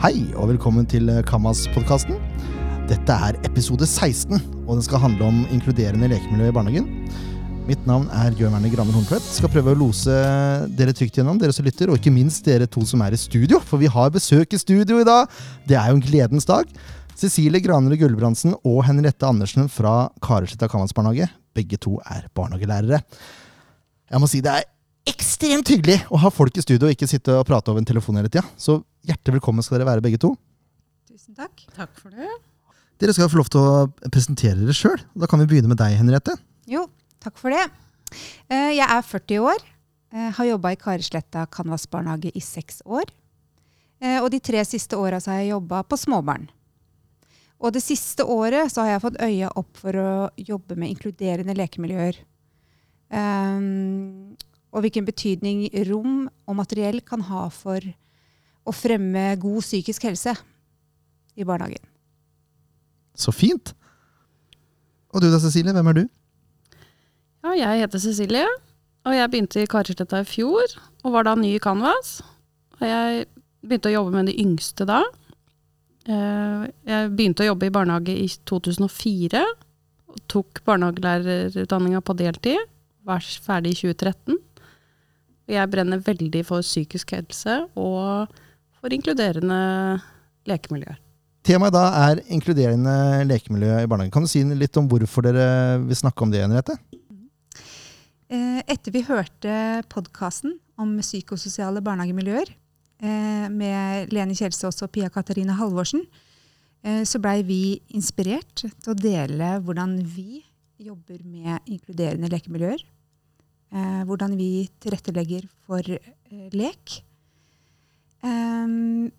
Hei, og velkommen til Kammas-podkasten. Dette er episode 16, og den skal handle om inkluderende lekemiljø i barnehagen. Mitt navn er Jørn Werner Graner Horntvedt. Skal prøve å lose dere trygt gjennom, dere som lytter, og ikke minst dere to som er i studio, for vi har besøk i studio i dag. Det er jo en gledens dag. Cecilie Granerud Gulbrandsen og Henriette Andersen fra Karlsletta Kammas barnehage. Begge to er barnehagelærere. Jeg må si det er ekstremt hyggelig å ha folk i studio og ikke sitte og prate over en telefon hele tida. Så hjertelig velkommen skal dere være, begge to. Tusen takk. Takk for det. Dere skal få lov til å presentere dere sjøl. Da kan vi begynne med deg, Henriette. Jo, takk for det. Eh, Jeg er 40 år. eh, Har jobba i Karisletta Canvas barnehage i seks år. Eh, Og de tre siste åra har jeg jobba på småbarn. Og det siste året så har jeg fått øya opp for å jobbe med inkluderende lekemiljøer. Um, og hvilken betydning rom og materiell kan ha for å fremme god psykisk helse i barnehagen. Så fint. Og du da, Cecilie. Hvem er du? Ja, jeg heter Cecilie, og jeg begynte i Karlsletta i fjor, og var da ny i Canvas. Og jeg begynte å jobbe med de yngste da. Eh, Jeg begynte å jobbe i barnehage i 2004, og tok barnehagelærerutdanninga på deltid. Var ferdig i 2013. Jeg brenner veldig for psykisk helse og for inkluderende lekemiljøer. Temaet da er inkluderende lekemiljø i barnehagen. Kan du si litt om hvorfor dere vil snakke om det, Henriette? Eh, Etter vi hørte podkasten om psykososiale barnehagemiljøer eh, med Lene Kjelsås og Pia Katarina Halvorsen, eh, så blei vi inspirert til å dele hvordan vi jobber med inkluderende lekemiljøer. Eh, Hvordan vi tilrettelegger for eh, lek. Um,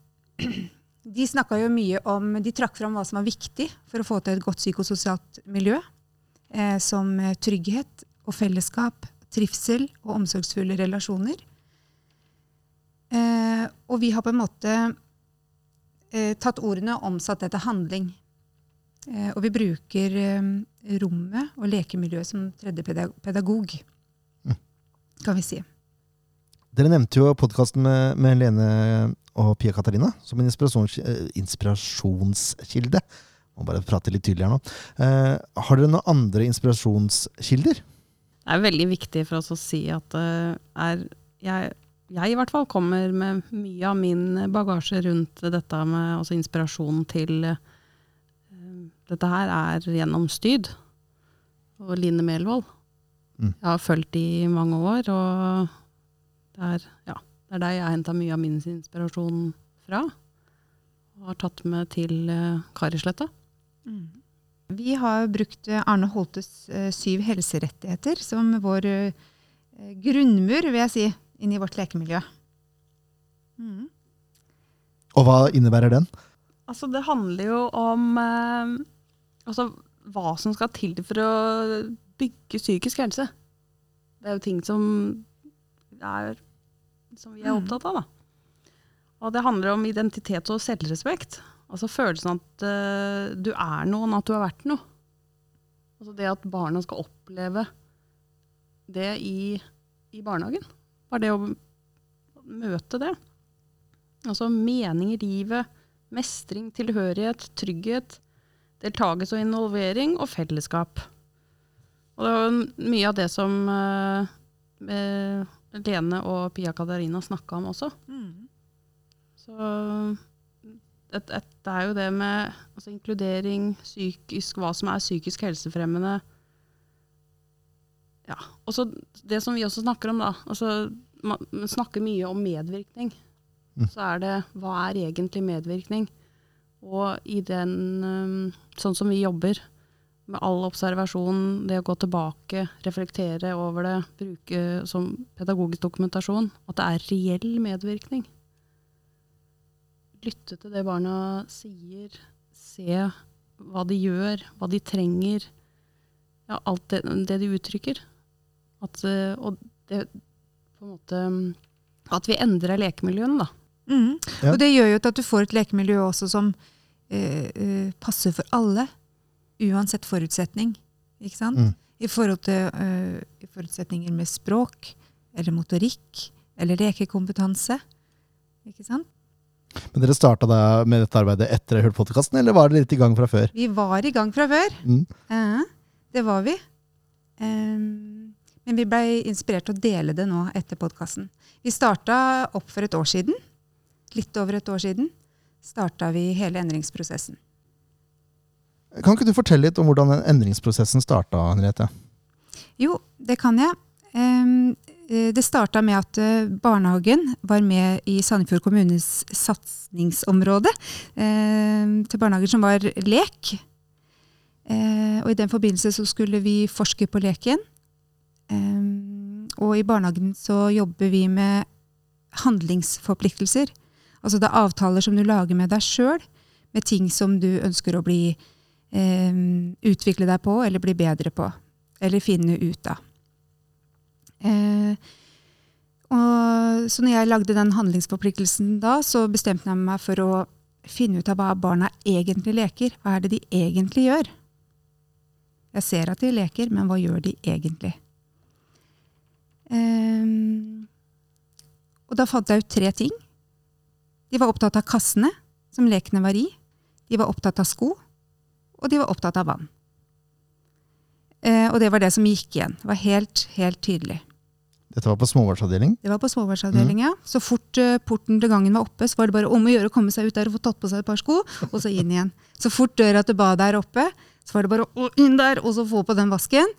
De snakka jo mye om De trakk fram hva som var viktig for å få til et godt psykososialt miljø. Eh, som eh, trygghet og fellesskap, trivsel og omsorgsfulle relasjoner. Eh, og vi har på en måte eh, tatt ordene og omsatt det til handling. Eh, og vi bruker eh, rommet og lekemiljøet som tredje pedagog. Kan vi si. Dere nevnte jo podkasten med, med Lene og Pia Katarina som en inspirasjons, eh, inspirasjonskilde. Må bare prate litt tydeligere nå. Eh, har dere noen andre inspirasjonskilder? Det er veldig viktig for oss å si at det er jeg, jeg i hvert fall kommer med mye av min bagasje rundt dette med altså inspirasjon til uh, Dette her er gjennom Styd og Line Melvold. Mm. Jeg har fulgt de i mange år, og det er, ja, det er der jeg har henta mye av min inspirasjon fra. Og har tatt med til Karisletta. Mm. Vi har brukt eh, Arne Holtes eh, syv helserettigheter som vår eh, grunnmur, vil jeg si, inn i vårt lekemiljø. Mm. Og hva innebærer den? Altså, det handler jo om eh, altså, hva som skal til for å bygge psykisk helse. Det er jo ting som, er, som vi er Mm. opptatt av. Da. Og det handler om identitet og selvrespekt. Altså følelsen at uh, du er noen, at du har vært noe. Altså det at barna skal oppleve det i, i barnehagen. Bare det å møte det. Altså mening i livet, mestring, tilhørighet, trygghet, deltakelse og involvering og fellesskap. Og det var jo mye av det som eh, eh, Lene og Pia Katarina snakka om også. Mm. Så det, det, det er jo det med altså, inkludering, psykisk, hva som er psykisk helsefremmende. Ja, og så det som vi også snakker om, da. Altså, man, snakker mye om medvirkning. Mm. Så er det hva er egentlig medvirkning? Og i den um, Sånn som vi jobber, med all observasjon, det å gå tilbake, reflektere over det, bruke som pedagogisk dokumentasjon, at det er reell medvirkning lytte til det barna sier, se hva de gjør, hva de trenger. Ja, alt det, det de uttrykker. At, eh, og det på en måte At vi endrer lekemiljøene, da. Mm. Ja. Og det gjør jo at du får et lekemiljø også som eh, eh, passer for alle, uansett forutsetning. Ikke sant? Mm. I forhold til uh, forutsetninger med språk, eller motorikk, eller lekekompetanse. Ikke sant? Men dere starta med dette arbeidet etter å ha hørt podkasten, eller var dere litt i gang fra før? Vi var i gang fra før. Mm. Uh, det var vi. Um, men vi blei inspirert til å dele det nå etter podkasten. Vi starta opp for et år siden. Litt over et år siden starta vi hele endringsprosessen. Kan ikke du fortelle litt om hvordan den endringsprosessen starta, Henriette? Jo, det kan jeg. Ehm, eh, det starta med at eh, barnehagen var med i Sandefjord kommunes satsingsområde ehm, til barnehager som var lek. Eh, og I den forbindelse så skulle vi forske på leken. Ehm, og i barnehagen så jobber vi med handlingsforpliktelser. Altså det er avtaler som du lager med deg sjøl, med ting som du ønsker å bli utvikle deg på eller bli bedre på eller finne ut av. Eh, og, så når jeg lagde den handlingsforpliktelsen da, så bestemte jeg meg for å finne ut av hva barna egentlig leker. Hva er det de egentlig gjør? Jeg ser at de leker, men hva gjør de egentlig? Eh, og da fant jeg ut tre ting. De var opptatt av kassene som lekene var i. De var opptatt av sko, og de var opptatt av vann. Eh, og det var det som gikk igjen. Det var helt, helt tydelig. Dette var på småbarnsavdeling? Det var på småbarnsavdeling, mm. ja. Så fort uh, porten til gangen var oppe, så var det bare om å gjøre å komme seg ut der og få tatt på seg et par sko, og så inn igjen. Så fort døra til badet er oppe, så var det bare å inn der og så få på den vasken.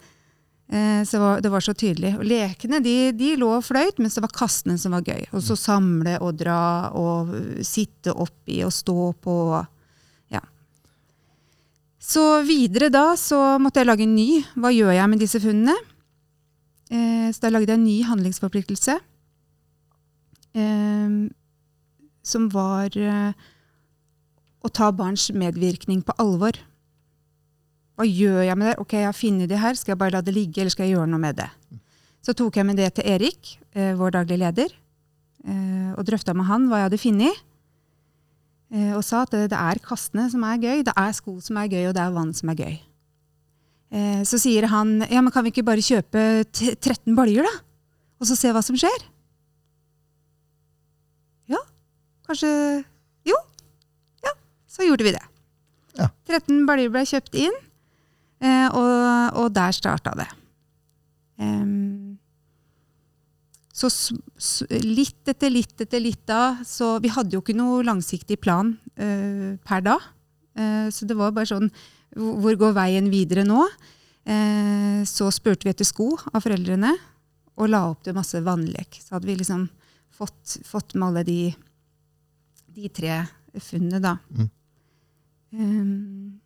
Eh, så var, det var, så tydelig. Og lekene de, de lå og fløyt, mens det var kastene som var gøy. Og så samle og dra og sitte oppi og stå på. Så videre da så måtte jeg lage en ny. Hva gjør jeg med disse funnene? Eh, så da lagde jeg en ny handlingsforpliktelse. Eh, som var eh, å ta barns medvirkning på alvor. Hva gjør jeg med det? Ok, jeg har funnet det her. Skal jeg bare la det ligge, eller skal jeg gjøre noe med det? Så tok jeg med det til Erik, eh, vår daglig leder, eh, og drøfta med han hva jeg hadde funnet. Eh, og sa at det, er kastene som er gøy, det er sko som er gøy, og det er vann som er gøy. Eh, så sier han ja, men kan vi ikke bare kjøpe 13 baljer, da? Og så se hva som skjer? Ja, kanskje Jo. Ja, så gjorde vi det. Ja. 13 baljer ble kjøpt inn, eh, og, og der starta det. Um, så litt etter litt etter litt da Så vi hadde jo ikke noe langsiktig plan uh, per da. Uh, så det var bare sånn Hvor går veien videre nå? Uh, så spurte vi etter sko av foreldrene og la opp til masse vannlek. Så hadde vi liksom fått, fått med alle de, de tre funnene, da. Mm. Um,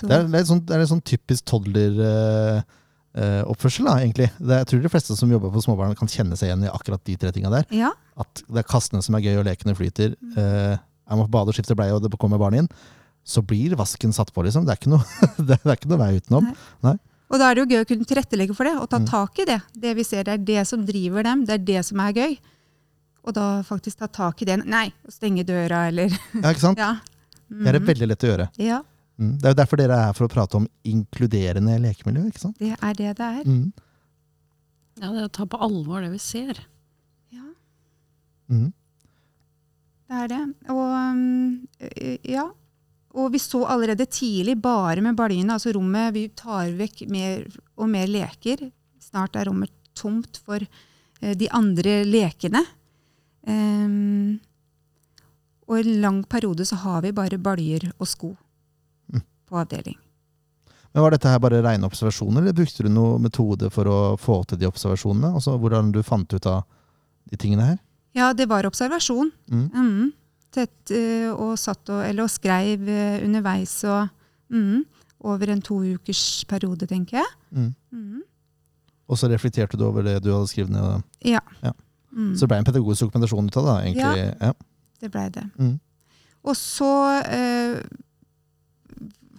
det, er, det, er sånn, det, er, et sånn typisk toddler uh, oppførsel, da, egentlig. Det, jeg tror de fleste som jobber på småbarn, kan kjenne seg igjen i akkurat de tre tinga der. Ja. At det er kastene som er gøy, og lekene flyter. Uh, jeg må bade og skifte bleie, og det kommer barn inn. Så blir vasken satt på, liksom. Det er ikke noe, det er ikke noe vei utenom. Nei. Nei. Og da er det jo gøy å kunne tilrettelegge for det, og ta mm. tak i det. Det vi ser, det er det som driver dem. Det er det som er gøy. Og da faktisk ta tak i det. Nei, stenge døra, eller Ja, ikke sant? ja. Mm. Det er det veldig lett å gjøre. Ja. Mm. Det er jo derfor dere er her for å prate om inkluderende lekemiljø. ikke sant? Det er det det er. Mm. Ja, det er å ta på alvor det vi ser. Ja. Mm. Det er det. Og mm, ja. Og vi så allerede tidlig, bare med baljene, altså rommet Vi tar vekk mer og mer leker. Snart er rommet tomt for eh, de andre lekene. Um, og i en lang periode så har vi bare baljer og sko på avdeling. Men Var dette her bare rene observasjoner, eller brukte du noen metode for å få til de observasjonene? Altså Hvordan du fant ut av de tingene her? Ja, det var observasjon. Mm. Mm. Tett, uh, og satt og, eller, og skreiv uh, underveis og mm, over en to ukers periode, tenker jeg. Mm. Mm. Og så reflekterte du over det du hadde skrevet ned? Ja. ja. Mm. Så det ble en pedagogisk dokumentasjon ut av det? egentlig? Ja, det blei det. Og så uh,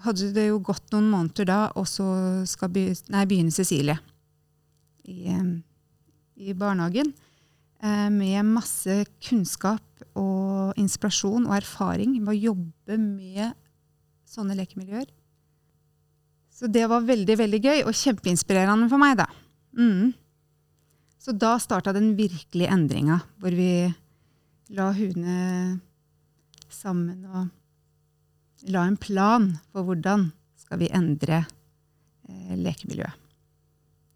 hadde det jo gått noen måneder da, og så skal be, nei, begynne Cecilie i, i barnehagen. Eh, med masse kunnskap og inspirasjon og erfaring med å jobbe med sånne lekemiljøer. Så det var veldig veldig gøy og kjempeinspirerende for meg. da. Mm. Så da starta den virkelige endringa, hvor vi la hundene sammen og la en plan for hvordan skal vi endre eh, lekemiljøet.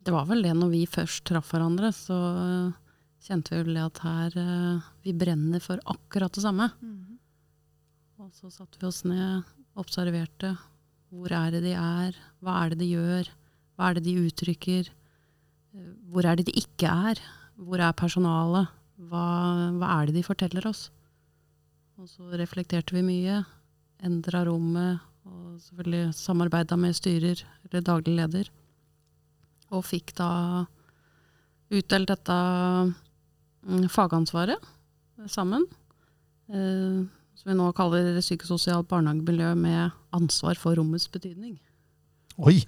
Det var vel det når vi først traff hverandre, så eh, kjente vi vel det at her eh, Vi brenner for akkurat det samme. Og så satte vi oss ned, observerte. Hvor er det de er? Hva er det de gjør? Hva er det de uttrykker? Eh, Hvor er det de ikke er? Hvor er personalet? Hva, hva er det de forteller oss? Og så reflekterte vi mye. Endra rommet. Og selvfølgelig samarbeida med styrer eller daglig leder. Og fikk da utdelt dette mm, fagansvaret sammen. Eh, som vi nå kaller psykososialt barnehagemiljø med ansvar for rommets betydning. Oi!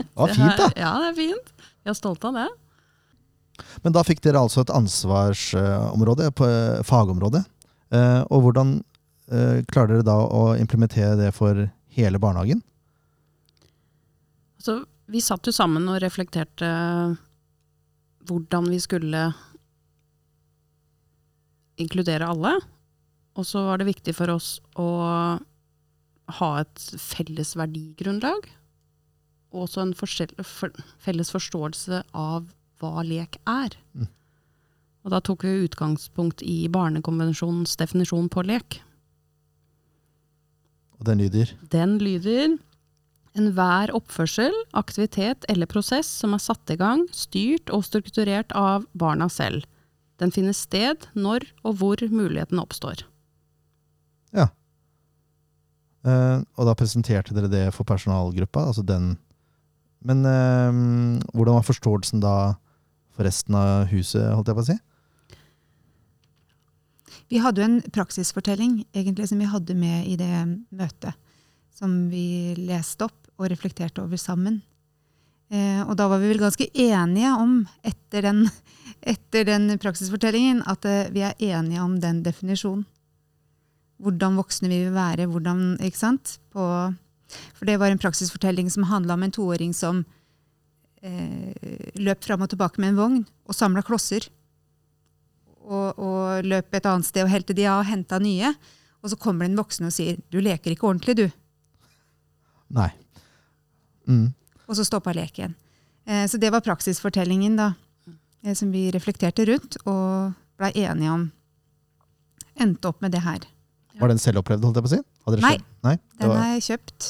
Det var fint, da. Ja, det er fint. Jeg er stolt av det. Men da fikk dere altså et ansvarsområde, på fagområdet. fagområde. Eh, Og hvordan eh, klarer dere da å implementere det for hele barnehagen? Så vi satt jo sammen og reflekterte hvordan vi skulle inkludere alle. Og så var det viktig for oss å ha et felles verdigrunnlag. Og også en felles forståelse av hva lek er. Mm. Og da tok vi utgangspunkt i Barnekonvensjonens definisjon på lek. Og den lyder Den lyder Enhver oppførsel, aktivitet eller prosess som er satt i gang, styrt og strukturert av barna selv. Den finner sted når og hvor muligheten oppstår. Eh, Og da presenterte dere det for personalgruppa, altså den Men uh, hvordan var forståelsen da for resten av huset, holdt jeg på å si? Vi hadde jo en praksisfortelling egentlig som vi hadde med i det møtet. Som vi leste opp og reflekterte over sammen. Eh, og da var vi vel ganske enige om, etter den, etter den praksisfortellingen, at eh, vi er enige om den definisjonen. Hvordan voksne vi vil være. hvordan, ikke sant? På, for det var en praksisfortelling som handla om en toåring som eh, løp fram og tilbake med en vogn og samla klosser og, og løp et annet sted og helte de av og henta nye. Og så kommer det en voksen og sier 'du leker ikke ordentlig, du'. Nei. Mm. Og så stoppa leken. Eh, så det var praksisfortellingen da, eh, som vi reflekterte rundt og blei enige om. Endte opp med det her. Var den selvopplevd, holdt jeg på å si? Hadde dere Nei. Nei? Den var er kjøpt.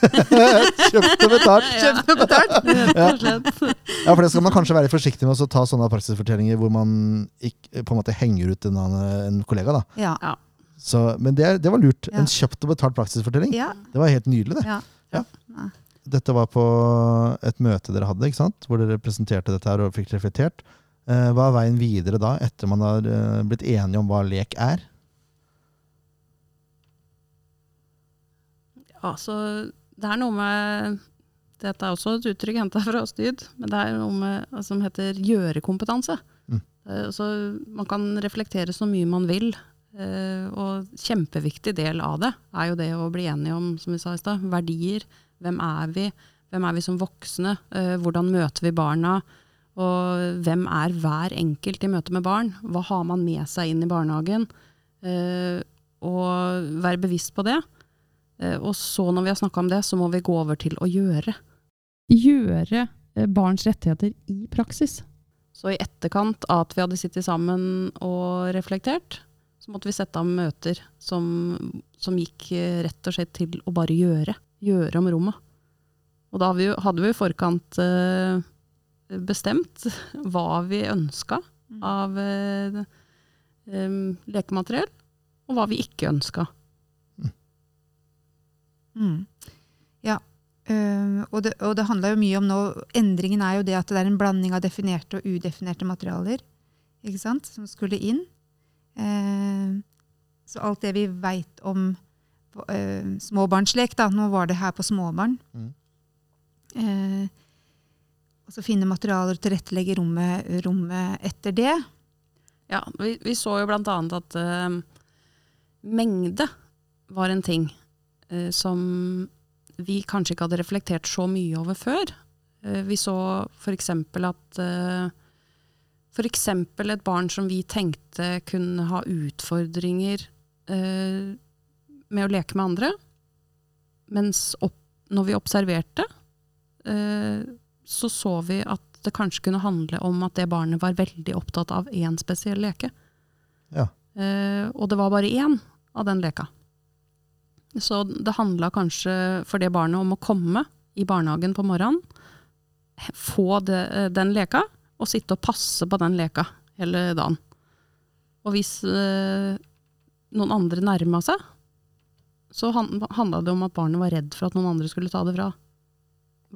kjøpt og betalt. Kjøpt og betalt. ja. Ja, for det skal man kanskje være forsiktig med å ta sånne praksisfortellinger hvor man ikke, på en måte henger ut en, annen- en kollega. da. Ja. Så, men det, det var lurt. Ja. En kjøpt og betalt praksisfortelling. ja. Det var helt nydelig, det. ja. Dette var på et møte dere hadde, ikke sant? hvor dere presenterte dette her og fikk reflektert. Eh, Hva er veien videre da, etter man har eh, blitt enige om hva lek er? Ja, så det er noe med Dette er også et uttrykk henta fra Styd, men det er noe med, som heter gjørekompetanse. Mm. Eh, Så man kan reflektere så mye man vil, eh, og kjempeviktig del av det er jo det å bli enige om, som vi sa i sted, verdier. Hvem er vi? Hvem er vi som voksne? Eh, Hvordan møter vi barna? Og hvem er hver enkelt i møte med barn? Hva har man med seg inn i barnehagen? Eh, Og være bevisst på det. Eh, Og så når vi har snakka om det, så må vi gå over til å gjøre. Gjøre eh, barns rettigheter i praksis. Så i etterkant av at vi hadde sittet sammen og reflektert, så måtte vi sette av møter som, som gikk eh, rett og slett til å bare gjøre. Gjøre om rommet. Og da hadde vi i forkant bestemt hva vi ønska av eh, lekemateriell, og hva vi ikke ønska. Mm. Ja. Uh, og det, og det handler jo mye om nå Endringen er jo det at det er en blanding av definerte og udefinerte materialer ikke sant, som skulle inn. Uh, så alt det vi veit om uh, småbarnslek, da, nå var det her på småbarn. Mm. Eh, og så finne materialer og tilrettelegge rommet, rommet etter det. Ja, vi, vi så jo blant annet at mengde var en ting som vi kanskje ikke hadde reflektert så mye over før. Eh, vi så f.eks. at f.eks. for eksempel et barn som vi tenkte kunne ha utfordringer eh, med å leke med andre. Mens opp, når vi observerte, eh, så så vi at det kanskje kunne handle om at det barnet var veldig opptatt av én spesiell leke. Ja. Eh, og det var bare én av den leka. Så det handla kanskje for det barnet om å komme i barnehagen på morgenen, få det, eh, den leka, og sitte og passe på den leka hele dagen. Og hvis eh, noen andre nærma seg, så han, handla det om at barnet var redd for at noen andre skulle ta det fra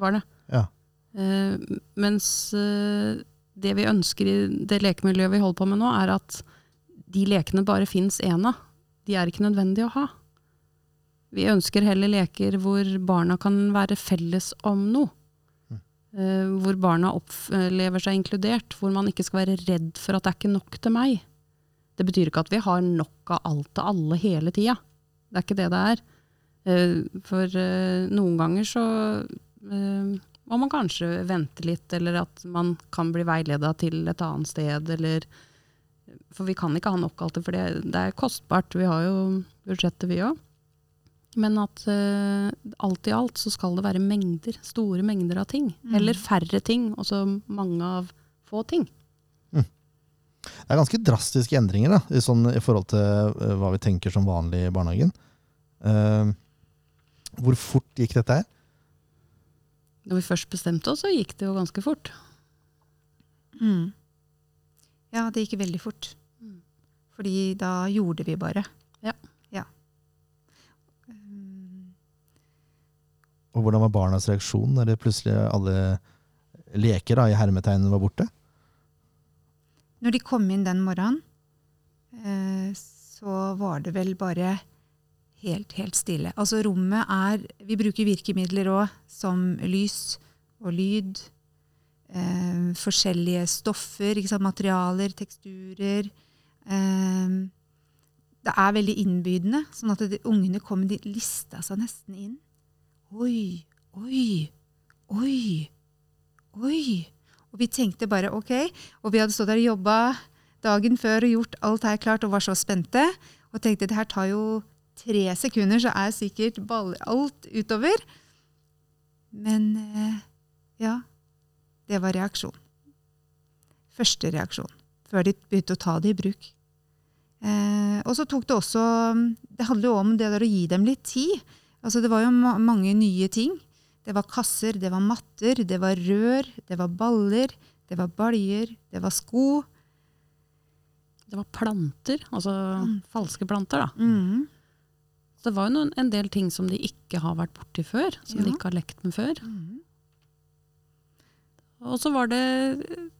barnet. Ja. Eh, mens eh, det vi ønsker i det lekemiljøet vi holder på med nå, er at de lekene bare fins én av. De er ikke nødvendige å ha. Vi ønsker heller leker hvor barna kan være felles om noe. Eh, hvor barna opplever seg inkludert, hvor man ikke skal være redd for at det er ikke nok til meg. Det betyr ikke at vi har nok av alt til alle hele tida. Det er ikke det det er. Uh, For uh, noen ganger så må man kanskje vente litt, eller at man kan bli veileda til et annet sted, eller For vi kan ikke ha nok alltid, for det, det er kostbart. Vi har jo budsjettet, vi òg. Men at uh, alt i alt så skal det være mengder, store mengder av ting. Mm. Eller færre ting, og så mange av få ting. Det er ganske drastiske endringer da, i, sånn, i forhold til uh, hva vi tenker som vanlig i barnehagen. Uh, hvor fort gikk dette her? Når vi først bestemte oss, så gikk det jo ganske fort. Mm. Ja, det gikk veldig fort. Mm. Fordi da gjorde vi bare. Ja. ja. Um, Og hvordan var barnas reaksjon når det plutselig alle leker da, i hermetegnene var borte? Når de kom inn den morgenen, eh, så var det vel bare helt, helt stille. Altså rommet er Vi bruker virkemidler òg, som lys og lyd. Eh, forskjellige stoffer, sant? materialer, teksturer. Eh, det er veldig innbydende, sånn at de, ungene kom, de lista seg nesten inn. Oi, oi, oi, oi. Og vi tenkte bare ok, og vi hadde stått der og jobba dagen før og gjort alt her klart og var så spente. Og tenkte det her tar jo tre sekunder, så er sikkert baller alt utover. Men eh, ja, det var reaksjon. Første reaksjon. Før de begynte å ta det i bruk. Eh, og så tok det også Det handler jo om det der å gi dem litt tid. Altså Det var jo ma mange nye ting. Det var kasser, det var matter, det var rør, det var baller, det var baljer, det var sko. Det var planter, altså Mm. falske planter. da. Mm. Så det var jo noen, en del ting som de ikke har vært borti før, som de ikke har lekt med før. Mm. Og så var det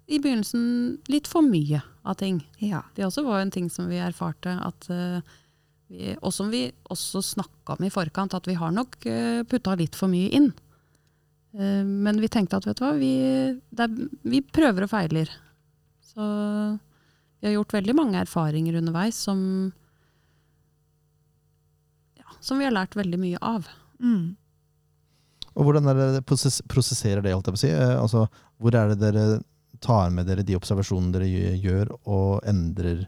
i begynnelsen litt for mye av ting. Ja. Det også var en ting som vi erfarte, at, eh, vi, og som vi også snakka om i forkant, at vi har nok uh, putta litt for mye inn. Eh, men vi tenkte at vet du hva, vi, det er, vi prøver og feiler. Så vi har gjort veldig mange erfaringer underveis som, ja, som vi har lært veldig mye av. Mm. Og hvordan er det dere prosess prosesserer det, holdt jeg på å si? Eh, altså, hvor er det dere tar med dere de observasjonene dere gjør, og endrer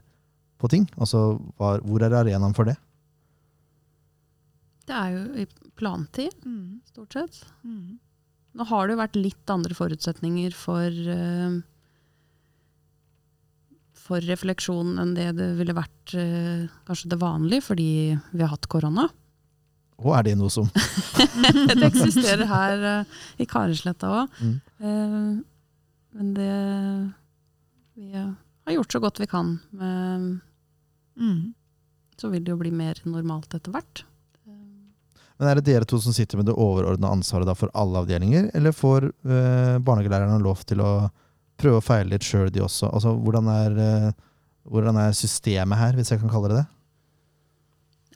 på ting? Altså, var, hvor er arenaen for det? Det er jo i plantid, Mm. stort sett. Mm. Nå har det jo vært litt andre forutsetninger for, eh, for refleksjon enn det det ville vært eh, kanskje det vanlige, fordi vi har hatt korona. Og er det noe som det eksisterer her eh, i Karesletta òg. Mm. men det Vi har gjort så godt vi kan. Men Mm. så vil det jo bli mer normalt etter hvert. Men er det dere to som sitter med det overordna ansvaret da for alle avdelinger, eller får eh, barnehagelærerne lov til å prøve å feile litt sjøl, de også? Altså, hvordan er, eh, hvordan er systemet her, hvis jeg kan kalle det det?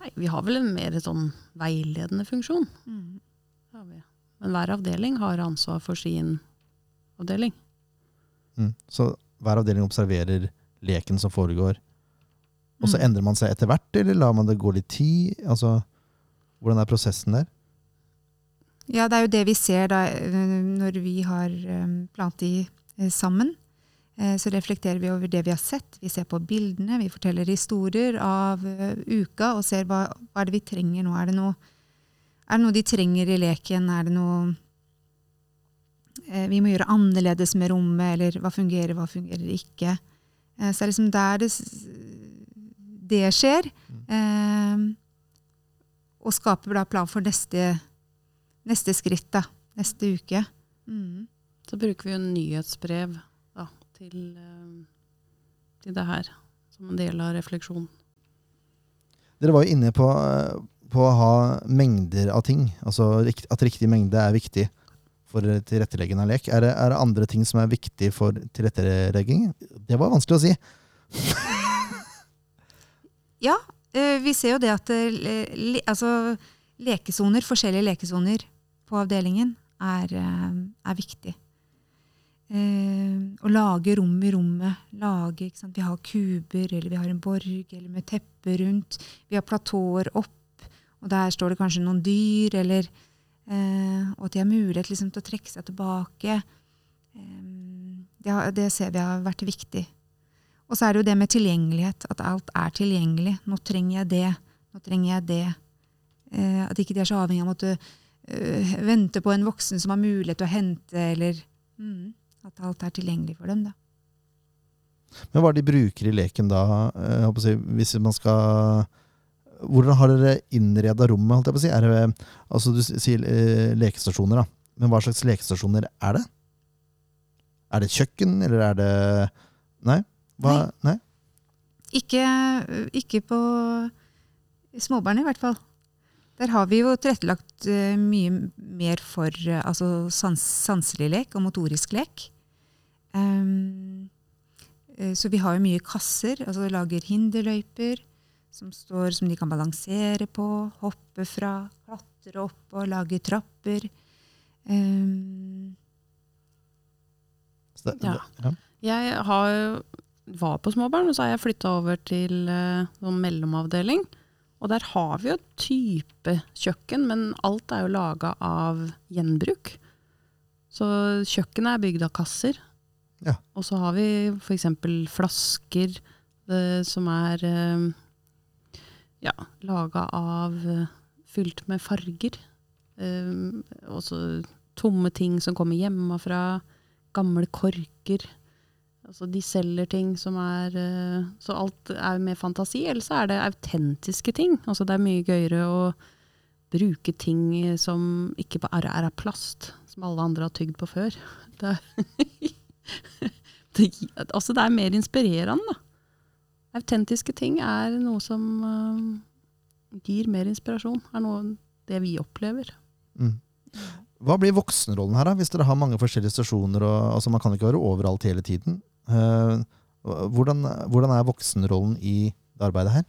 Nei, vi har vel en mer sånn veiledende funksjon. Mm. Har vi. Men hver avdeling har ansvar for sin avdeling. Mm. Så hver avdeling observerer leken som foregår, og så Mm. endrer man seg etter hvert, eller lar man det gå litt tid? Altså, hvordan er prosessen der? Ja, det er jo det vi ser da, eh, når vi har plant plantid eh, sammen. Eh, så reflekterer vi over det vi har sett. Vi ser på bildene, vi forteller historier av eh, uka og ser hva, hva er det vi trenger nå. Er det, noe, er det noe de trenger i leken? Er det noe eh, vi må gjøre annerledes med rommet? Eller hva fungerer, hva fungerer ikke? Eh, så det er liksom der det, det skjer. Eh, og skaper da plan for neste, neste skritt, da. Neste uke. Mm. Så bruker vi jo nyhetsbrev da, til, eh, til det her, som en del av refleksjonen. Dere var jo inne på, på å ha mengder av ting. Altså at riktig mengde er viktig for tilrettelegging av lek. Er det, er det andre ting som er viktig for tilrettelegging? Det var vanskelig å si. Ja, eh, vi ser jo det at eh, altså, lekesoner, forskjellige lekesoner på avdelingen er, eh, er viktig. Eh, å lage rom i rommet. Lage? Vi har kuber, eller vi har en borg, eller med teppe rundt. Vi har platåer opp, og der står det kanskje noen dyr, eller eh, Og at de har mulighet liksom, til å trekke seg tilbake. Eh, det, det ser vi har vært viktig. Og så er det jo det med tilgjengelighet, at alt er tilgjengelig. Nå trenger jeg det, nå trenger jeg det. Eh, at ikke de er så avhengig av å måtte eh, vente på en voksen som har mulighet til å hente, eller mm, at alt er tilgjengelig for dem. Da. Men hva er det de bruker i leken da? eh, jeg håper å si, hvis man skal Hvordan har dere innreda rommet? holdt jeg på å si? Det, altså Du sier eh, lekestasjoner, da. Men hva slags lekestasjoner er det? Er det et kjøkken, eller er det Nei? Hva? Nei? Ikke, ikke på småbarn, i hvert fall. Der har vi jo tilrettelagt eh, mye mer for eh, altså sans, sanselig lek og motorisk lek. Ehm, eh, så vi har jo mye kasser, altså lager hinderløyper som, står, som de kan balansere på, hoppe fra, klatre opp og lage trapper. Ehm, Ja. ja. Jeg har, var på småbarn, og så har jeg flytta over til uh, mellomavdeling. Og der har vi jo type kjøkken, men alt er jo laga av gjenbruk. Så kjøkkenet er bygd av kasser. Ja. Og så har vi f.eks. flasker eh, som er uh, ja, laga av uh, Fylt med farger. Og så tomme ting som kommer hjemmefra. Gamle korker. Altså de selger ting som er eh, Så alt er med fantasi, eller så er det autentiske ting. Altså det er mye gøyere å bruke ting som ikke bare er av plast, som alle andre har tygd på før. Det, det, altså det er mer inspirerende, da. Autentiske ting er noe som uh, gir mer inspirasjon. Er noe det vi opplever. Mm. Hva blir voksenrollen her, da? Hvis dere har mange forskjellige stasjoner, og altså man kan ikke være overalt hele tiden. Eh, hvordan, hvordan er voksenrollen i det arbeidet her?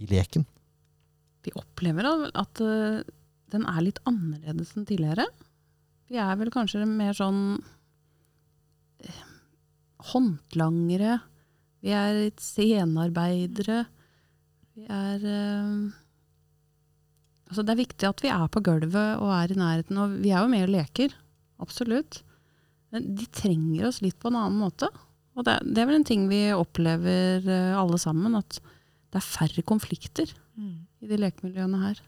I leken? Vi opplever at eh, den er litt annerledes enn tidligere. Vi er vel kanskje mer sånn eh, håndlangere. Vi er litt scenearbeidere. Vi er Altså det er viktig at vi er på gulvet og er i nærheten. Og vi er jo med og leker, absolutt. Men de trenger oss litt på en annen måte. Og det, det er vel en ting vi opplever eh, alle sammen, at det er færre konflikter mm. i de lekemiljøene her.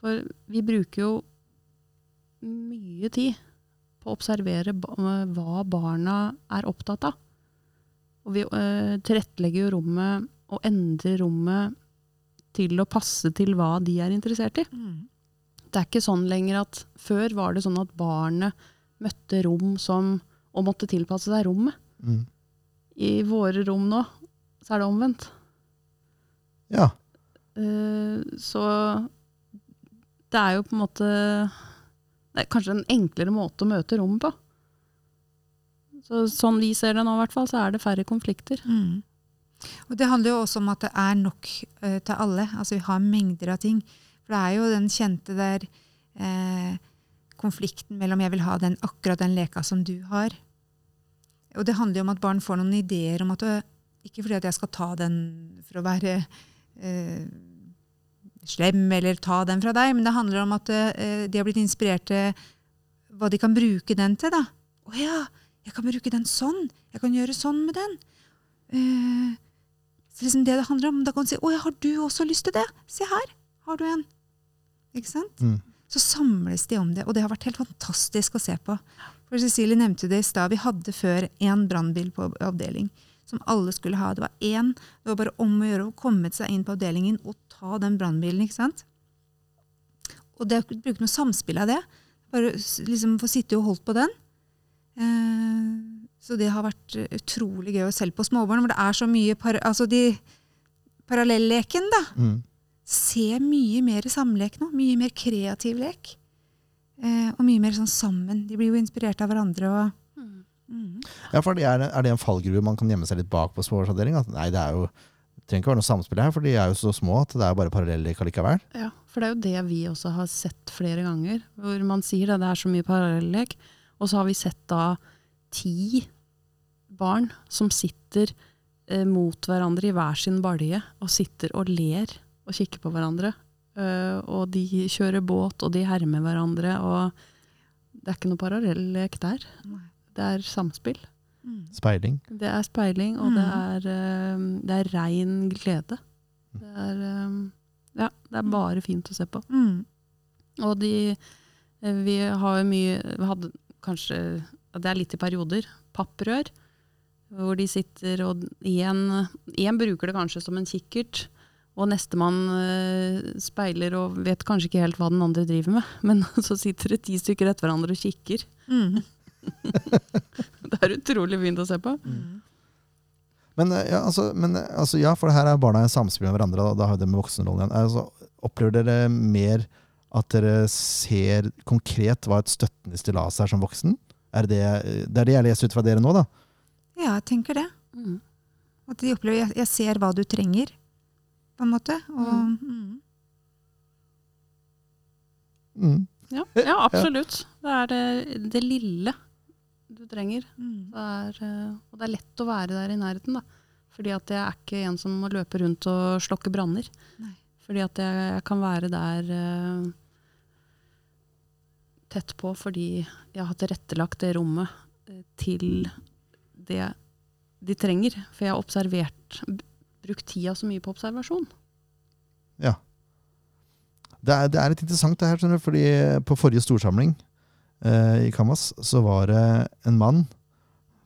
For vi bruker jo mye tid på å observere hva barna er opptatt av. Og vi øh, tilrettelegger jo rommet og endrer rommet til å passe til hva de er interessert i. Mm. Det er ikke sånn lenger at før var det sånn at barnet møtte rom som og måtte tilpasse seg rommet. Mm. I våre rom nå så er det omvendt. Ja. Uh, så det er jo på en måte Det er kanskje en enklere måte å møte rommet på. Så, sånn vi ser det nå, i hvert fall, så er det færre konflikter. Mm. Og det handler jo også om at det er nok uh, til alle. Altså vi har mengder av ting. For det er jo den kjente der eh, konflikten mellom jeg vil ha den, akkurat den leka som du har. Og det handler jo om at barn får noen ideer om at Ikke fordi at jeg skal ta den for å være eh, slem eller ta den fra deg, men det handler om at eh, de har blitt inspirert til hva de kan bruke den til. da. Å ja, Jeg kan bruke den sånn. Jeg kan gjøre sånn med den. Eh, så liksom det det handler om, Da kan du si 'Å ja, har du også lyst til det? Se her, har du en.' Ikke sant? Mm. Så samles de om det, og det har vært helt fantastisk å se på. For Cecilie nevnte det i stad. Vi hadde før én brannbil på avdeling som alle skulle ha. Det var én. Det var bare om å gjøre å komme seg inn på avdelingen og ta den brannbilen. ikke sant? Og det å bruke noe samspill av det. Bare liksom få sitte og holdt på den. Eh, så det har vært utrolig gøy selv på småbarn, hvor det er så mye par altså de parallelleken, da Mm. Se mye mer samlek nå. Mye mer kreativ lek. Eh, og mye mer sånn sammen. De blir jo inspirert av hverandre. Og, Mm. Ja, for det er, er det en fallgruve man kan gjemme seg litt bak på småbarnsavdeling? At nei, det er jo det trenger ikke være noe samspill her, for de er jo så små at det er bare parallellek allikevel. Ja, for det er jo det vi også har sett flere ganger. Hvor man sier det, det er så mye parallellek. Og så har vi sett da ti barn som sitter eh, mot hverandre i hver sin balje og sitter og ler og kikker på hverandre. Uh, og de kjører båt, og de hermer hverandre. Og det er ikke noe parallellek der. Nei. Det er samspill. Mm. Speiling. Det er speiling, og det er, eh, det er rein glede. Det er, eh, ja, det er bare fint å se på. Mm. Og de Vi har jo mye Vi hadde kanskje Det er litt i perioder. Papprør. Hvor de sitter og én bruker det kanskje som en kikkert. Og nestemann uh, speiler og vet kanskje ikke helt hva den andre driver med. Men så sitter det ti stykker etter hverandre og kikker. Mm. Det er utrolig fint å se på. Mm. Men eh, ja, altså, men, eh, altså, ja, for det her er barna i samspill med hverandre, Da, da har vi det med voksenrollen igjen. Altså, opplever dere mer at dere ser konkret hva et støttende stillas er som voksen? Er det, det er det jeg leser ut fra dere nå, da? Ja, jeg tenker det. Mm. At de opplever jeg, jeg ser hva du trenger, på en måte. Og, mm. Mm. Ja, ja, absolutt. Det er det, det lille du trenger. Mm. Det er, eh, og det er lett å være der i nærheten, da. Fordi at jeg er ikke en som må løpe rundt og slokke branner. Fordi at jeg, jeg kan være der uh, tett på fordi jeg har tilrettelagt det rommet uh, til det de trenger. For jeg har observert, brukt tida så mye på observasjon. Ja. Det er, det er litt interessant det her, skjønner du, fordi på forrige storsamling eh, i Kamas, så var det en mann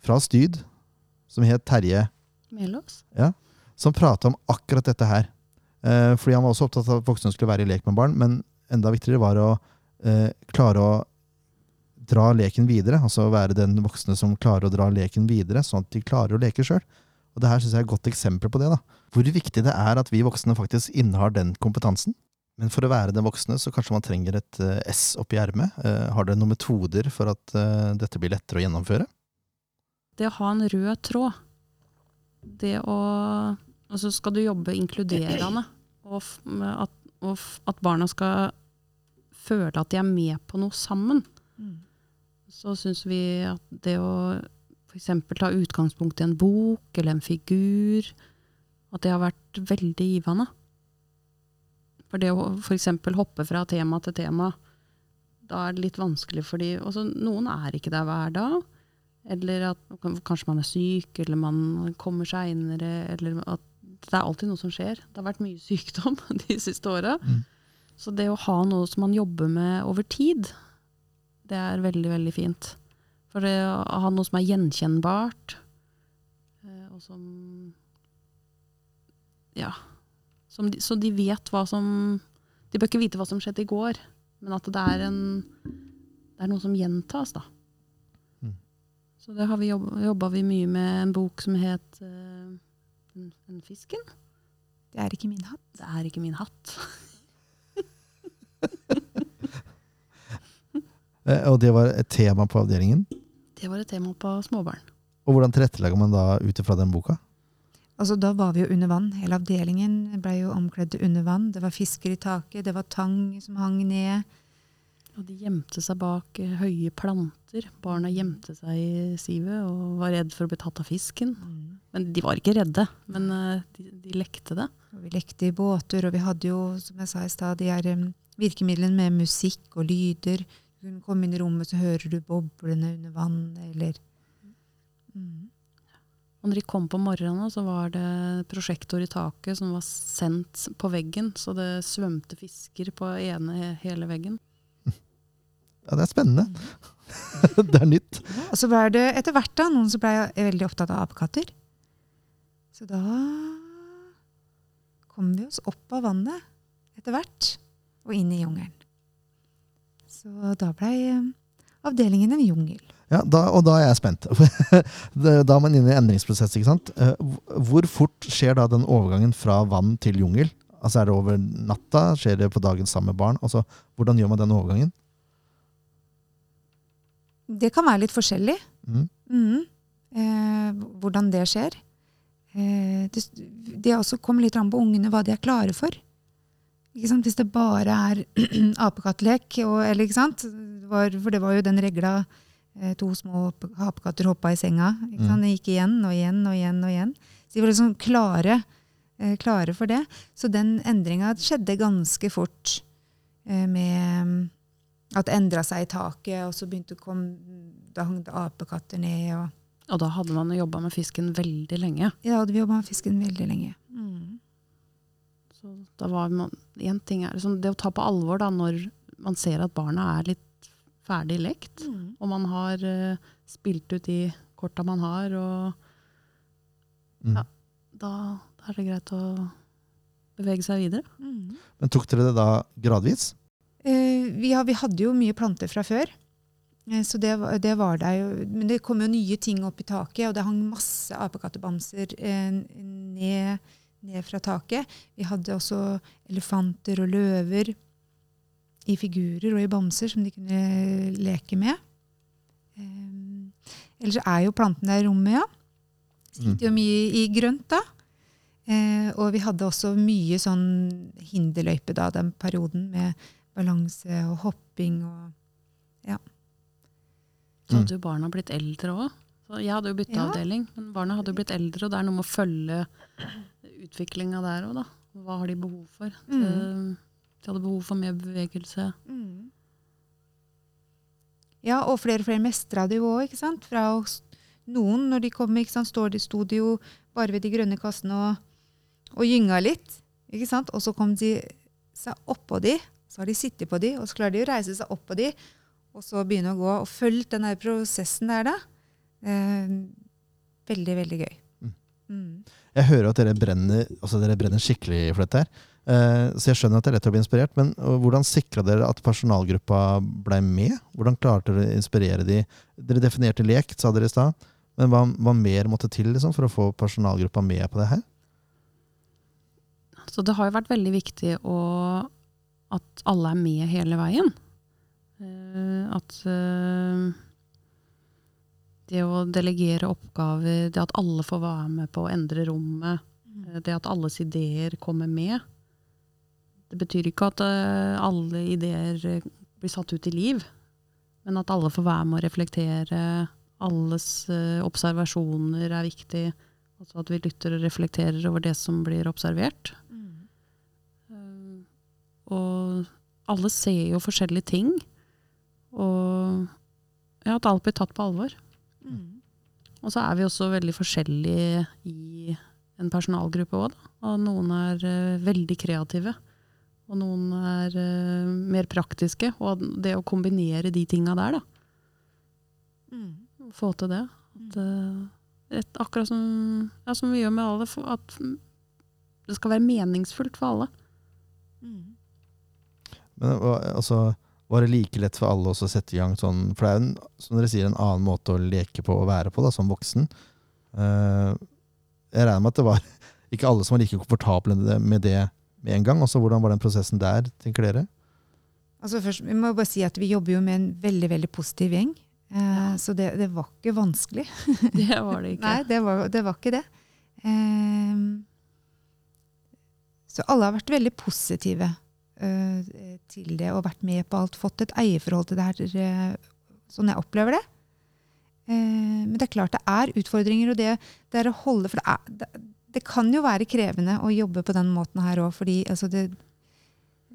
fra Styd som het Terje, Melås? som prata om akkurat dette her. Eh, fordi han var også opptatt av at voksne skulle være i lek med barn, men enda viktigere var å eh, klare å dra leken videre. Altså være den voksne som klarer å dra leken videre, sånn at de klarer å leke sjøl. Og det her synes jeg er et godt eksempel på det. da. Hvor viktig det er at vi voksne faktisk innehar den kompetansen. Men for å være den voksne, så kanskje man trenger et uh, S oppi ermet. Uh, har dere noen metoder for at uh, dette blir lettere å gjennomføre? det å ha en rød tråd, det å Og så skal du jobbe inkluderende, og f- med at, og f- at barna skal føle at de er med på noe sammen. Mm. Så syns vi at det å f.eks. ta utgangspunkt i en bok eller en figur, at det har vært veldig givende. For det å f.eks. hoppe fra tema til tema, da er det litt vanskelig for de også, Noen er ikke der hver dag. Eller at kanskje man er syk, eller man kommer seinere. Eller at det er alltid noe som skjer. Det har vært mye sykdom de siste åra. Mm. Så det å ha noe som man jobber med over tid, det er veldig, veldig fint. For det å ha noe som er gjenkjennbart, eh, og som Ja. Som de, så de vet hva som De bør ikke vite hva som skjedde i går, men at det er, en, det er noe som gjentas, da. Mm. Så det har vi jobba, vi mye med en bok som het uh, den, den fisken. Det er ikke min hatt. Det er ikke min hatt. Eh, og det var et tema på avdelingen. Det var et tema på småbarn. Og hvordan tilrettelegger man da ut ifra den boka? Altså, da var vi jo under vann. Hele avdelingen ble jo omkledd under vann. Det var fisker i taket, det var tang som hang ned. Og de gjemte seg bak eh, høye planter. Barna gjemte seg i sivet og var redd for å bli tatt av fisken. Men de var ikke redde, men eh, de, de lekte det. Og vi lekte i båter, og vi hadde jo, som jeg sa i stad, de her um, virkemidlene med musikk og lyder. Du kunne komme inn i rommet, så hører du boblene under vann, eller Mm. Og når de kom på morgenen, så var det prosjektor i taket som var sendt på veggen, så det svømte fisker på ene hele veggen. Ja, det er spennende. det er nytt. Og så var det etter hvert da, noen som ble veldig opptatt av apekatter. Så da kom vi oss opp av vannet etter hvert og inn i jungelen. Så da blei eh, avdelingen en jungel. Ja, da, og da er jeg spent. Da er man inne i endringsprosess. ikke sant? Eh, Hvor fort skjer da den overgangen fra vann til jungel? Altså Er det over natta? Skjer det på dagen sammen med barn? Altså, Hvordan gjør man den overgangen? Det kan være litt forskjellig. Mm. Mm. Eh, hvordan det skjer. Eh, det, det også kommer litt an på ungene hva de er klare for. Hvis det bare er apekattlek, eller ikke sant? Var, for det var jo den regla eh, to små apekatter hoppa i senga. Ikke sant? Det gikk igjen og igjen og igjen. og igjen. Så de var liksom klare, eh, klare for det. Så den endringa skjedde ganske fort eh, med mm, at det endra seg i taket, og så begynte kom, Da hang det apekatter ned. og Og da hadde man jobba med fisken veldig lenge. Ja, da hadde vi jobba med fisken veldig lenge. Mm. Så da var man, en ting er liksom det å ta på alvor da, når man ser at barna er litt ferdig lekt, Mm. og man har uh, spilt ut de korta man har, og Mm. Ja. da, da er det greit å bevege seg videre. Mm. Men tok dere det da gradvis? Eh, vi, har, vi hadde jo mye planter fra før. Eh, Så det, det var der jo, men det kom jo nye ting opp i taket, og det hang masse apekattebamser eh, ned, ned fra taket. Vi hadde også elefanter og løver i figurer og i bamser som de kunne leke med. Eh, ellers er jo plantene der i rommet, ja. Så gikk det jo mye i grønt da. Eh, og vi hadde også mye sånn hinderløype da, den perioden, med balanse og hopping og Ja. Så Mm. hadde jo barna blitt eldre òg. Jeg hadde jo bytta Ja. avdeling, men barna hadde jo blitt eldre, og det er noe med å følge utviklinga der òg, da. Hva har de behov for? Mm. De hadde behov for mer bevegelse. Ja, og flere og flere mestra det jo òg, ikke sant. Fra noen, når de kommer, ikke sant, står de, sto de jo bare ved de grønne kassene og, og gynga litt. Ikke sant? Og så kom de seg oppå de, så har de sittet på de, og så klarer de å reise seg oppå de, og så begynne å gå. Og følge den der prosessen der, da. Eh, veldig, veldig gøy. Mm. Jeg hører at dere brenner, altså dere brenner skikkelig for dette her. Eh, så jeg skjønner at det er lett å bli inspirert, men hvordan sikra dere at personalgruppa blei med? Hvordan klarte dere å inspirere de? Dere definerte lek, sa dere i stad. Men hva, hva mer måtte til liksom, for å få personalgruppa med på det her? Så det har jo vært veldig viktig å, at alle er med hele veien. Eh, at eh, det å delegere oppgaver, det at alle får være med på å endre rommet, eh, det at alles ideer kommer med. Det betyr ikke at eh, alle ideer eh, blir satt ut i liv, men at alle får være med å reflektere. Alles eh, observasjoner er viktig. Altså at vi lytter og reflekterer over det som blir observert. Mm. Og alle ser jo forskjellige ting. Og ja, at alt blir tatt på alvor. Mm. Og så er vi også veldig forskjellige i en personalgruppe òg. Og noen er uh, veldig kreative. Og noen er uh, mer praktiske. Og det å kombinere de tinga der, da. Mm. Få til det. At, uh, et, akkurat som, ja, som vi gjør med alle. At det skal være meningsfullt for alle. Mm. Men altså, var det like lett for alle også å sette i gang sånn For det er jo en, som dere sier, en annen måte å leke på og være på da, som voksen. Eh, jeg regner med at det var ikke alle som var like komfortable med det- med en gang. Også, hvordan var den prosessen der, tenker dere? Altså først, vi må bare si at vi jobber jo med en veldig veldig positiv gjeng. Ja. Så det, det var ikke vanskelig. Det var det ikke. Nei, det var, det var ikke det. Eh, så alle har vært veldig positive eh, til det og vært med på alt. Fått et eierforhold til det her, eh, sånn jeg opplever det. Eh, men det er klart det er utfordringer, og det, det er å holde For det, er, det, det kan jo være krevende å jobbe på den måten her òg, fordi altså det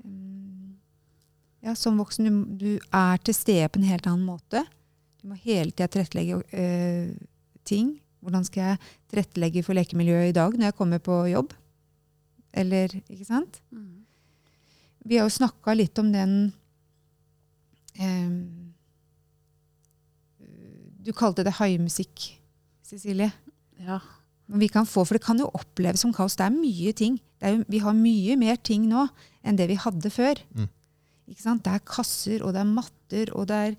mm, ja, Som voksen, du, du er til stede på en helt annen måte. Du må hele tida tilrettelegge øh, ting. Hvordan skal jeg tilrettelegge for lekemiljøet i dag når jeg kommer på jobb? Eller, ikke sant? Mm. Vi har jo snakka litt om den eh, Du kalte det haimusikk, Cecilie. Ja. Men vi kan få, for det kan jo oppleves som kaos. Det er mye ting. Det er jo, vi har mye mer ting nå enn det vi hadde før. Mm. Ikke sant? Det er kasser, og det er matter, og det er,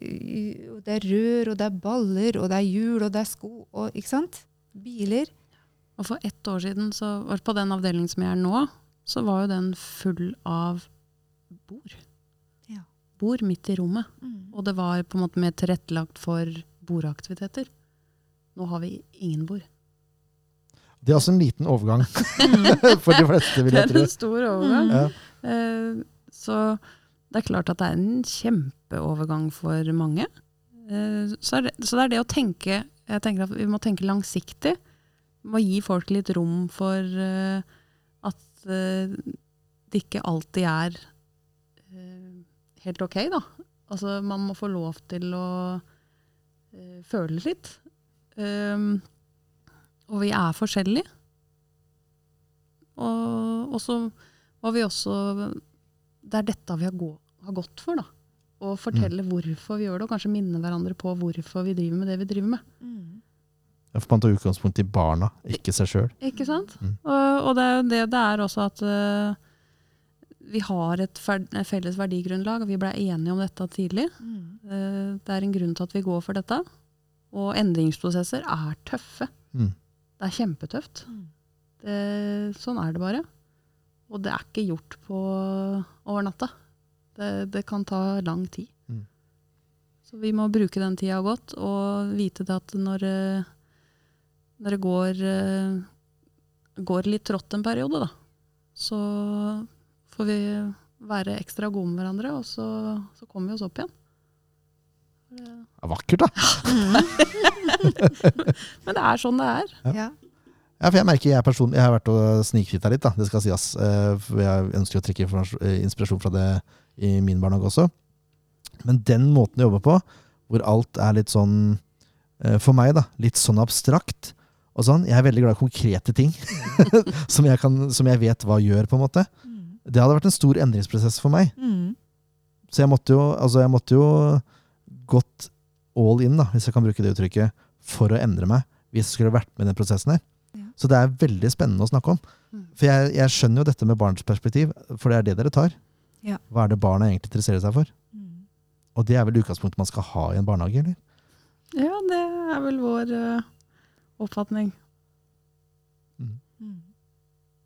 øh, og det er rør, og det er baller, og det er hjul, og det er sko, og ikke sant? Biler. Og for ett år siden, så, var det på den avdelingen som jeg er nå, så var jo den full av bord. Ja. Bord midt i rommet. Og det var på en måte mer tilrettelagt for bordaktiviteter. Nå har vi ingen bord. Det er også en liten overgang for de fleste, vil jeg tro. Det er en stor overgang. Ja. Eh, Så det er klart at det er en kjempeovergang for mange. Eh, Så, er det, så det er det å tenke Jeg tenker at vi må tenke langsiktig. Vi må gi folk litt rom for eh, at det ikke alltid er eh, helt ok, da. Altså man må få lov til å uh, føle litt. Um, og vi er forskjellige. Og, og så må vi også Det er dette vi har, gå, har gått for, da. Å fortelle hvorfor vi gjør det, og kanskje minne hverandre på hvorfor vi driver med det vi driver med. Ja, For man tar utgangspunkt i barna, ikke seg sjøl. Ikke sant? Mm. Og, og det er jo det det er også at uh, vi har et felles verdigrunnlag, og vi ble enige om dette tidlig. Eh, det er en grunn til at vi går for dette. Og endringsprosesser er tøffe. Mm. Det er kjempetøft. Det, sånn er det bare. Og det er ikke gjort på over natta. Det, det kan ta lang tid. Mm. Så vi må bruke den tida godt, og vite det at når, eh, når det går, eh, går litt trått en periode, da, så får vi være ekstra gode med hverandre, og så, så kommer vi oss opp igjen. Det- er vakkert, da. Men det er sånn det er. Ja. Ja, for jeg merker jeg, person, jeg har vært og snikfitta litt, da. det skal sies. eh, For jeg ønsker å trekke eh, inspirasjon fra det i min barnehage også. Men den måten å jobbe på, hvor alt er litt sånn, for meg, da, litt sånn abstrakt og sånn. Jeg er veldig glad i konkrete ting som, jeg kan, som jeg vet hva gjør, på en måte. Det hadde vært en stor endringsprosess for meg. Mm. Så jeg måtte jo, altså jeg måtte jo gått all in, da, hvis jeg kan bruke det uttrykket, for å endre meg. Hvis jeg skulle vært med i den prosessen her. Ja. Så det er veldig spennende å snakke om. Mm. For jeg, jeg skjønner jo dette med barns perspektiv, for det er det dere tar. Ja. Hva er det barna egentlig interesserer seg for? Mm. Og det er vel utgangspunktet man skal ha i en barnehage, eller? Ja, det er vel vår eh, oppfatning. Mm.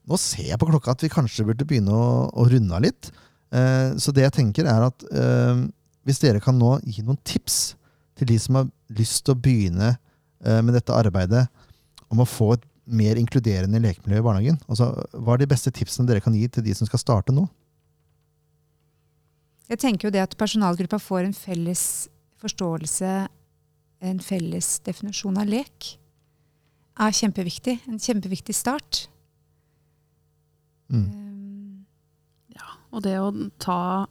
Nå ser jeg på klokka at vi kanskje burde begynne å, å runde av litt. Eh, så det jeg tenker er at eh, hvis dere kan nå gi noen tips til de som har lyst til å begynne eh, med dette arbeidet om å få et mer inkluderende lekemiljø i barnehagen, altså, hva er de beste tipsene dere kan gi til de som skal starte nå? Jeg tenker jo det at personalgruppa får en felles forståelse, en felles definisjon av lek, er kjempeviktig. En kjempeviktig start. Mm. Um, Ja, og det å ta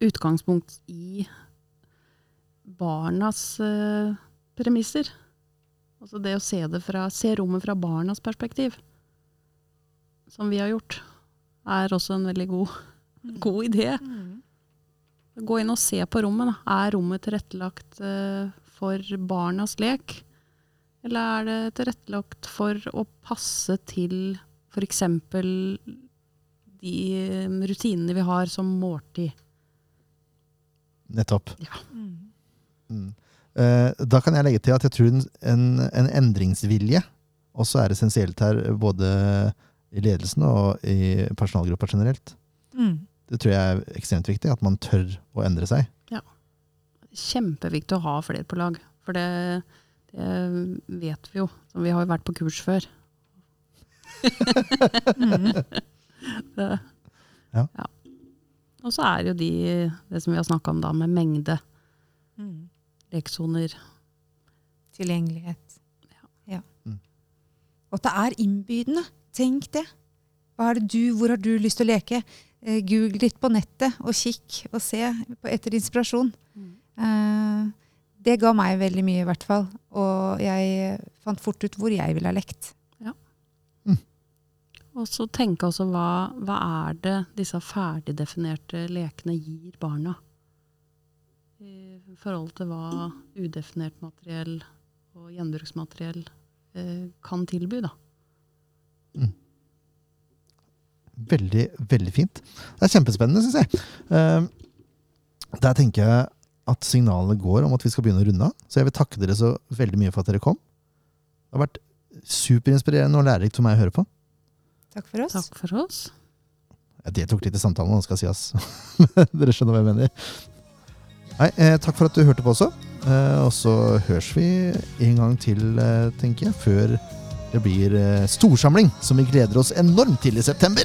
utgangspunkt i barnas uh, premisser. Altså det å se, det fra, se rommet fra barnas perspektiv, som vi har gjort, er også en veldig god, god idé. Gå inn og se på rommet. Da. Er rommet tilrettelagt uh, for barnas lek? Eller er det tilrettelagt for å passe til f.eks. de eh, rutinene vi har som måltid? Nettopp. Mm. Mm. Eh, da kan jeg legge til at jeg tror en, en, en endringsvilje også er essensielt her, både i ledelsen og i personalgruppa generelt. Mm. Det tror jeg er ekstremt viktig, at man tør å endre seg. Kjempeviktig å ha flere på lag. For det, det vet vi jo. som Vi har jo vært på kurs før. Mm. Det, Ja. Og så er det jo de, det som vi har snakka om da, med mengde. Mm. Leksoner. Tilgjengelighet. Ja. Mm. Og at det er innbydende. Tenk det. Hva er det du, hvor har du lyst til å leke? Eh, Google litt på nettet og kikk og se etter inspirasjon. Mm. Eh, det ga meg veldig mye, i hvert fall. Og jeg fant fort ut hvor jeg ville ha lekt. Og så tenke også hva, hva er det disse ferdigdefinerte lekene gir barna? I forhold til hva udefinert materiell og gjenbruksmateriell eh, kan tilby, da. Veldig, veldig fint. Det er kjempespennende, syns jeg. Uh, der tenker jeg at signalet går om at vi skal begynne å runde av. Så jeg vil takke dere så veldig mye for at dere kom. Det har vært superinspirerende og lærerikt for meg å høre på. Takk for oss. Takk for oss. Jeg deltok litt i samtalen, nå skal jeg si ass. dere skjønner hva jeg mener. Nei, eh, takk for at du hørte på også. Eh, og så høres vi en gang til, eh, tenker jeg, før det blir eh, storsamling, som vi gleder oss enormt til i september.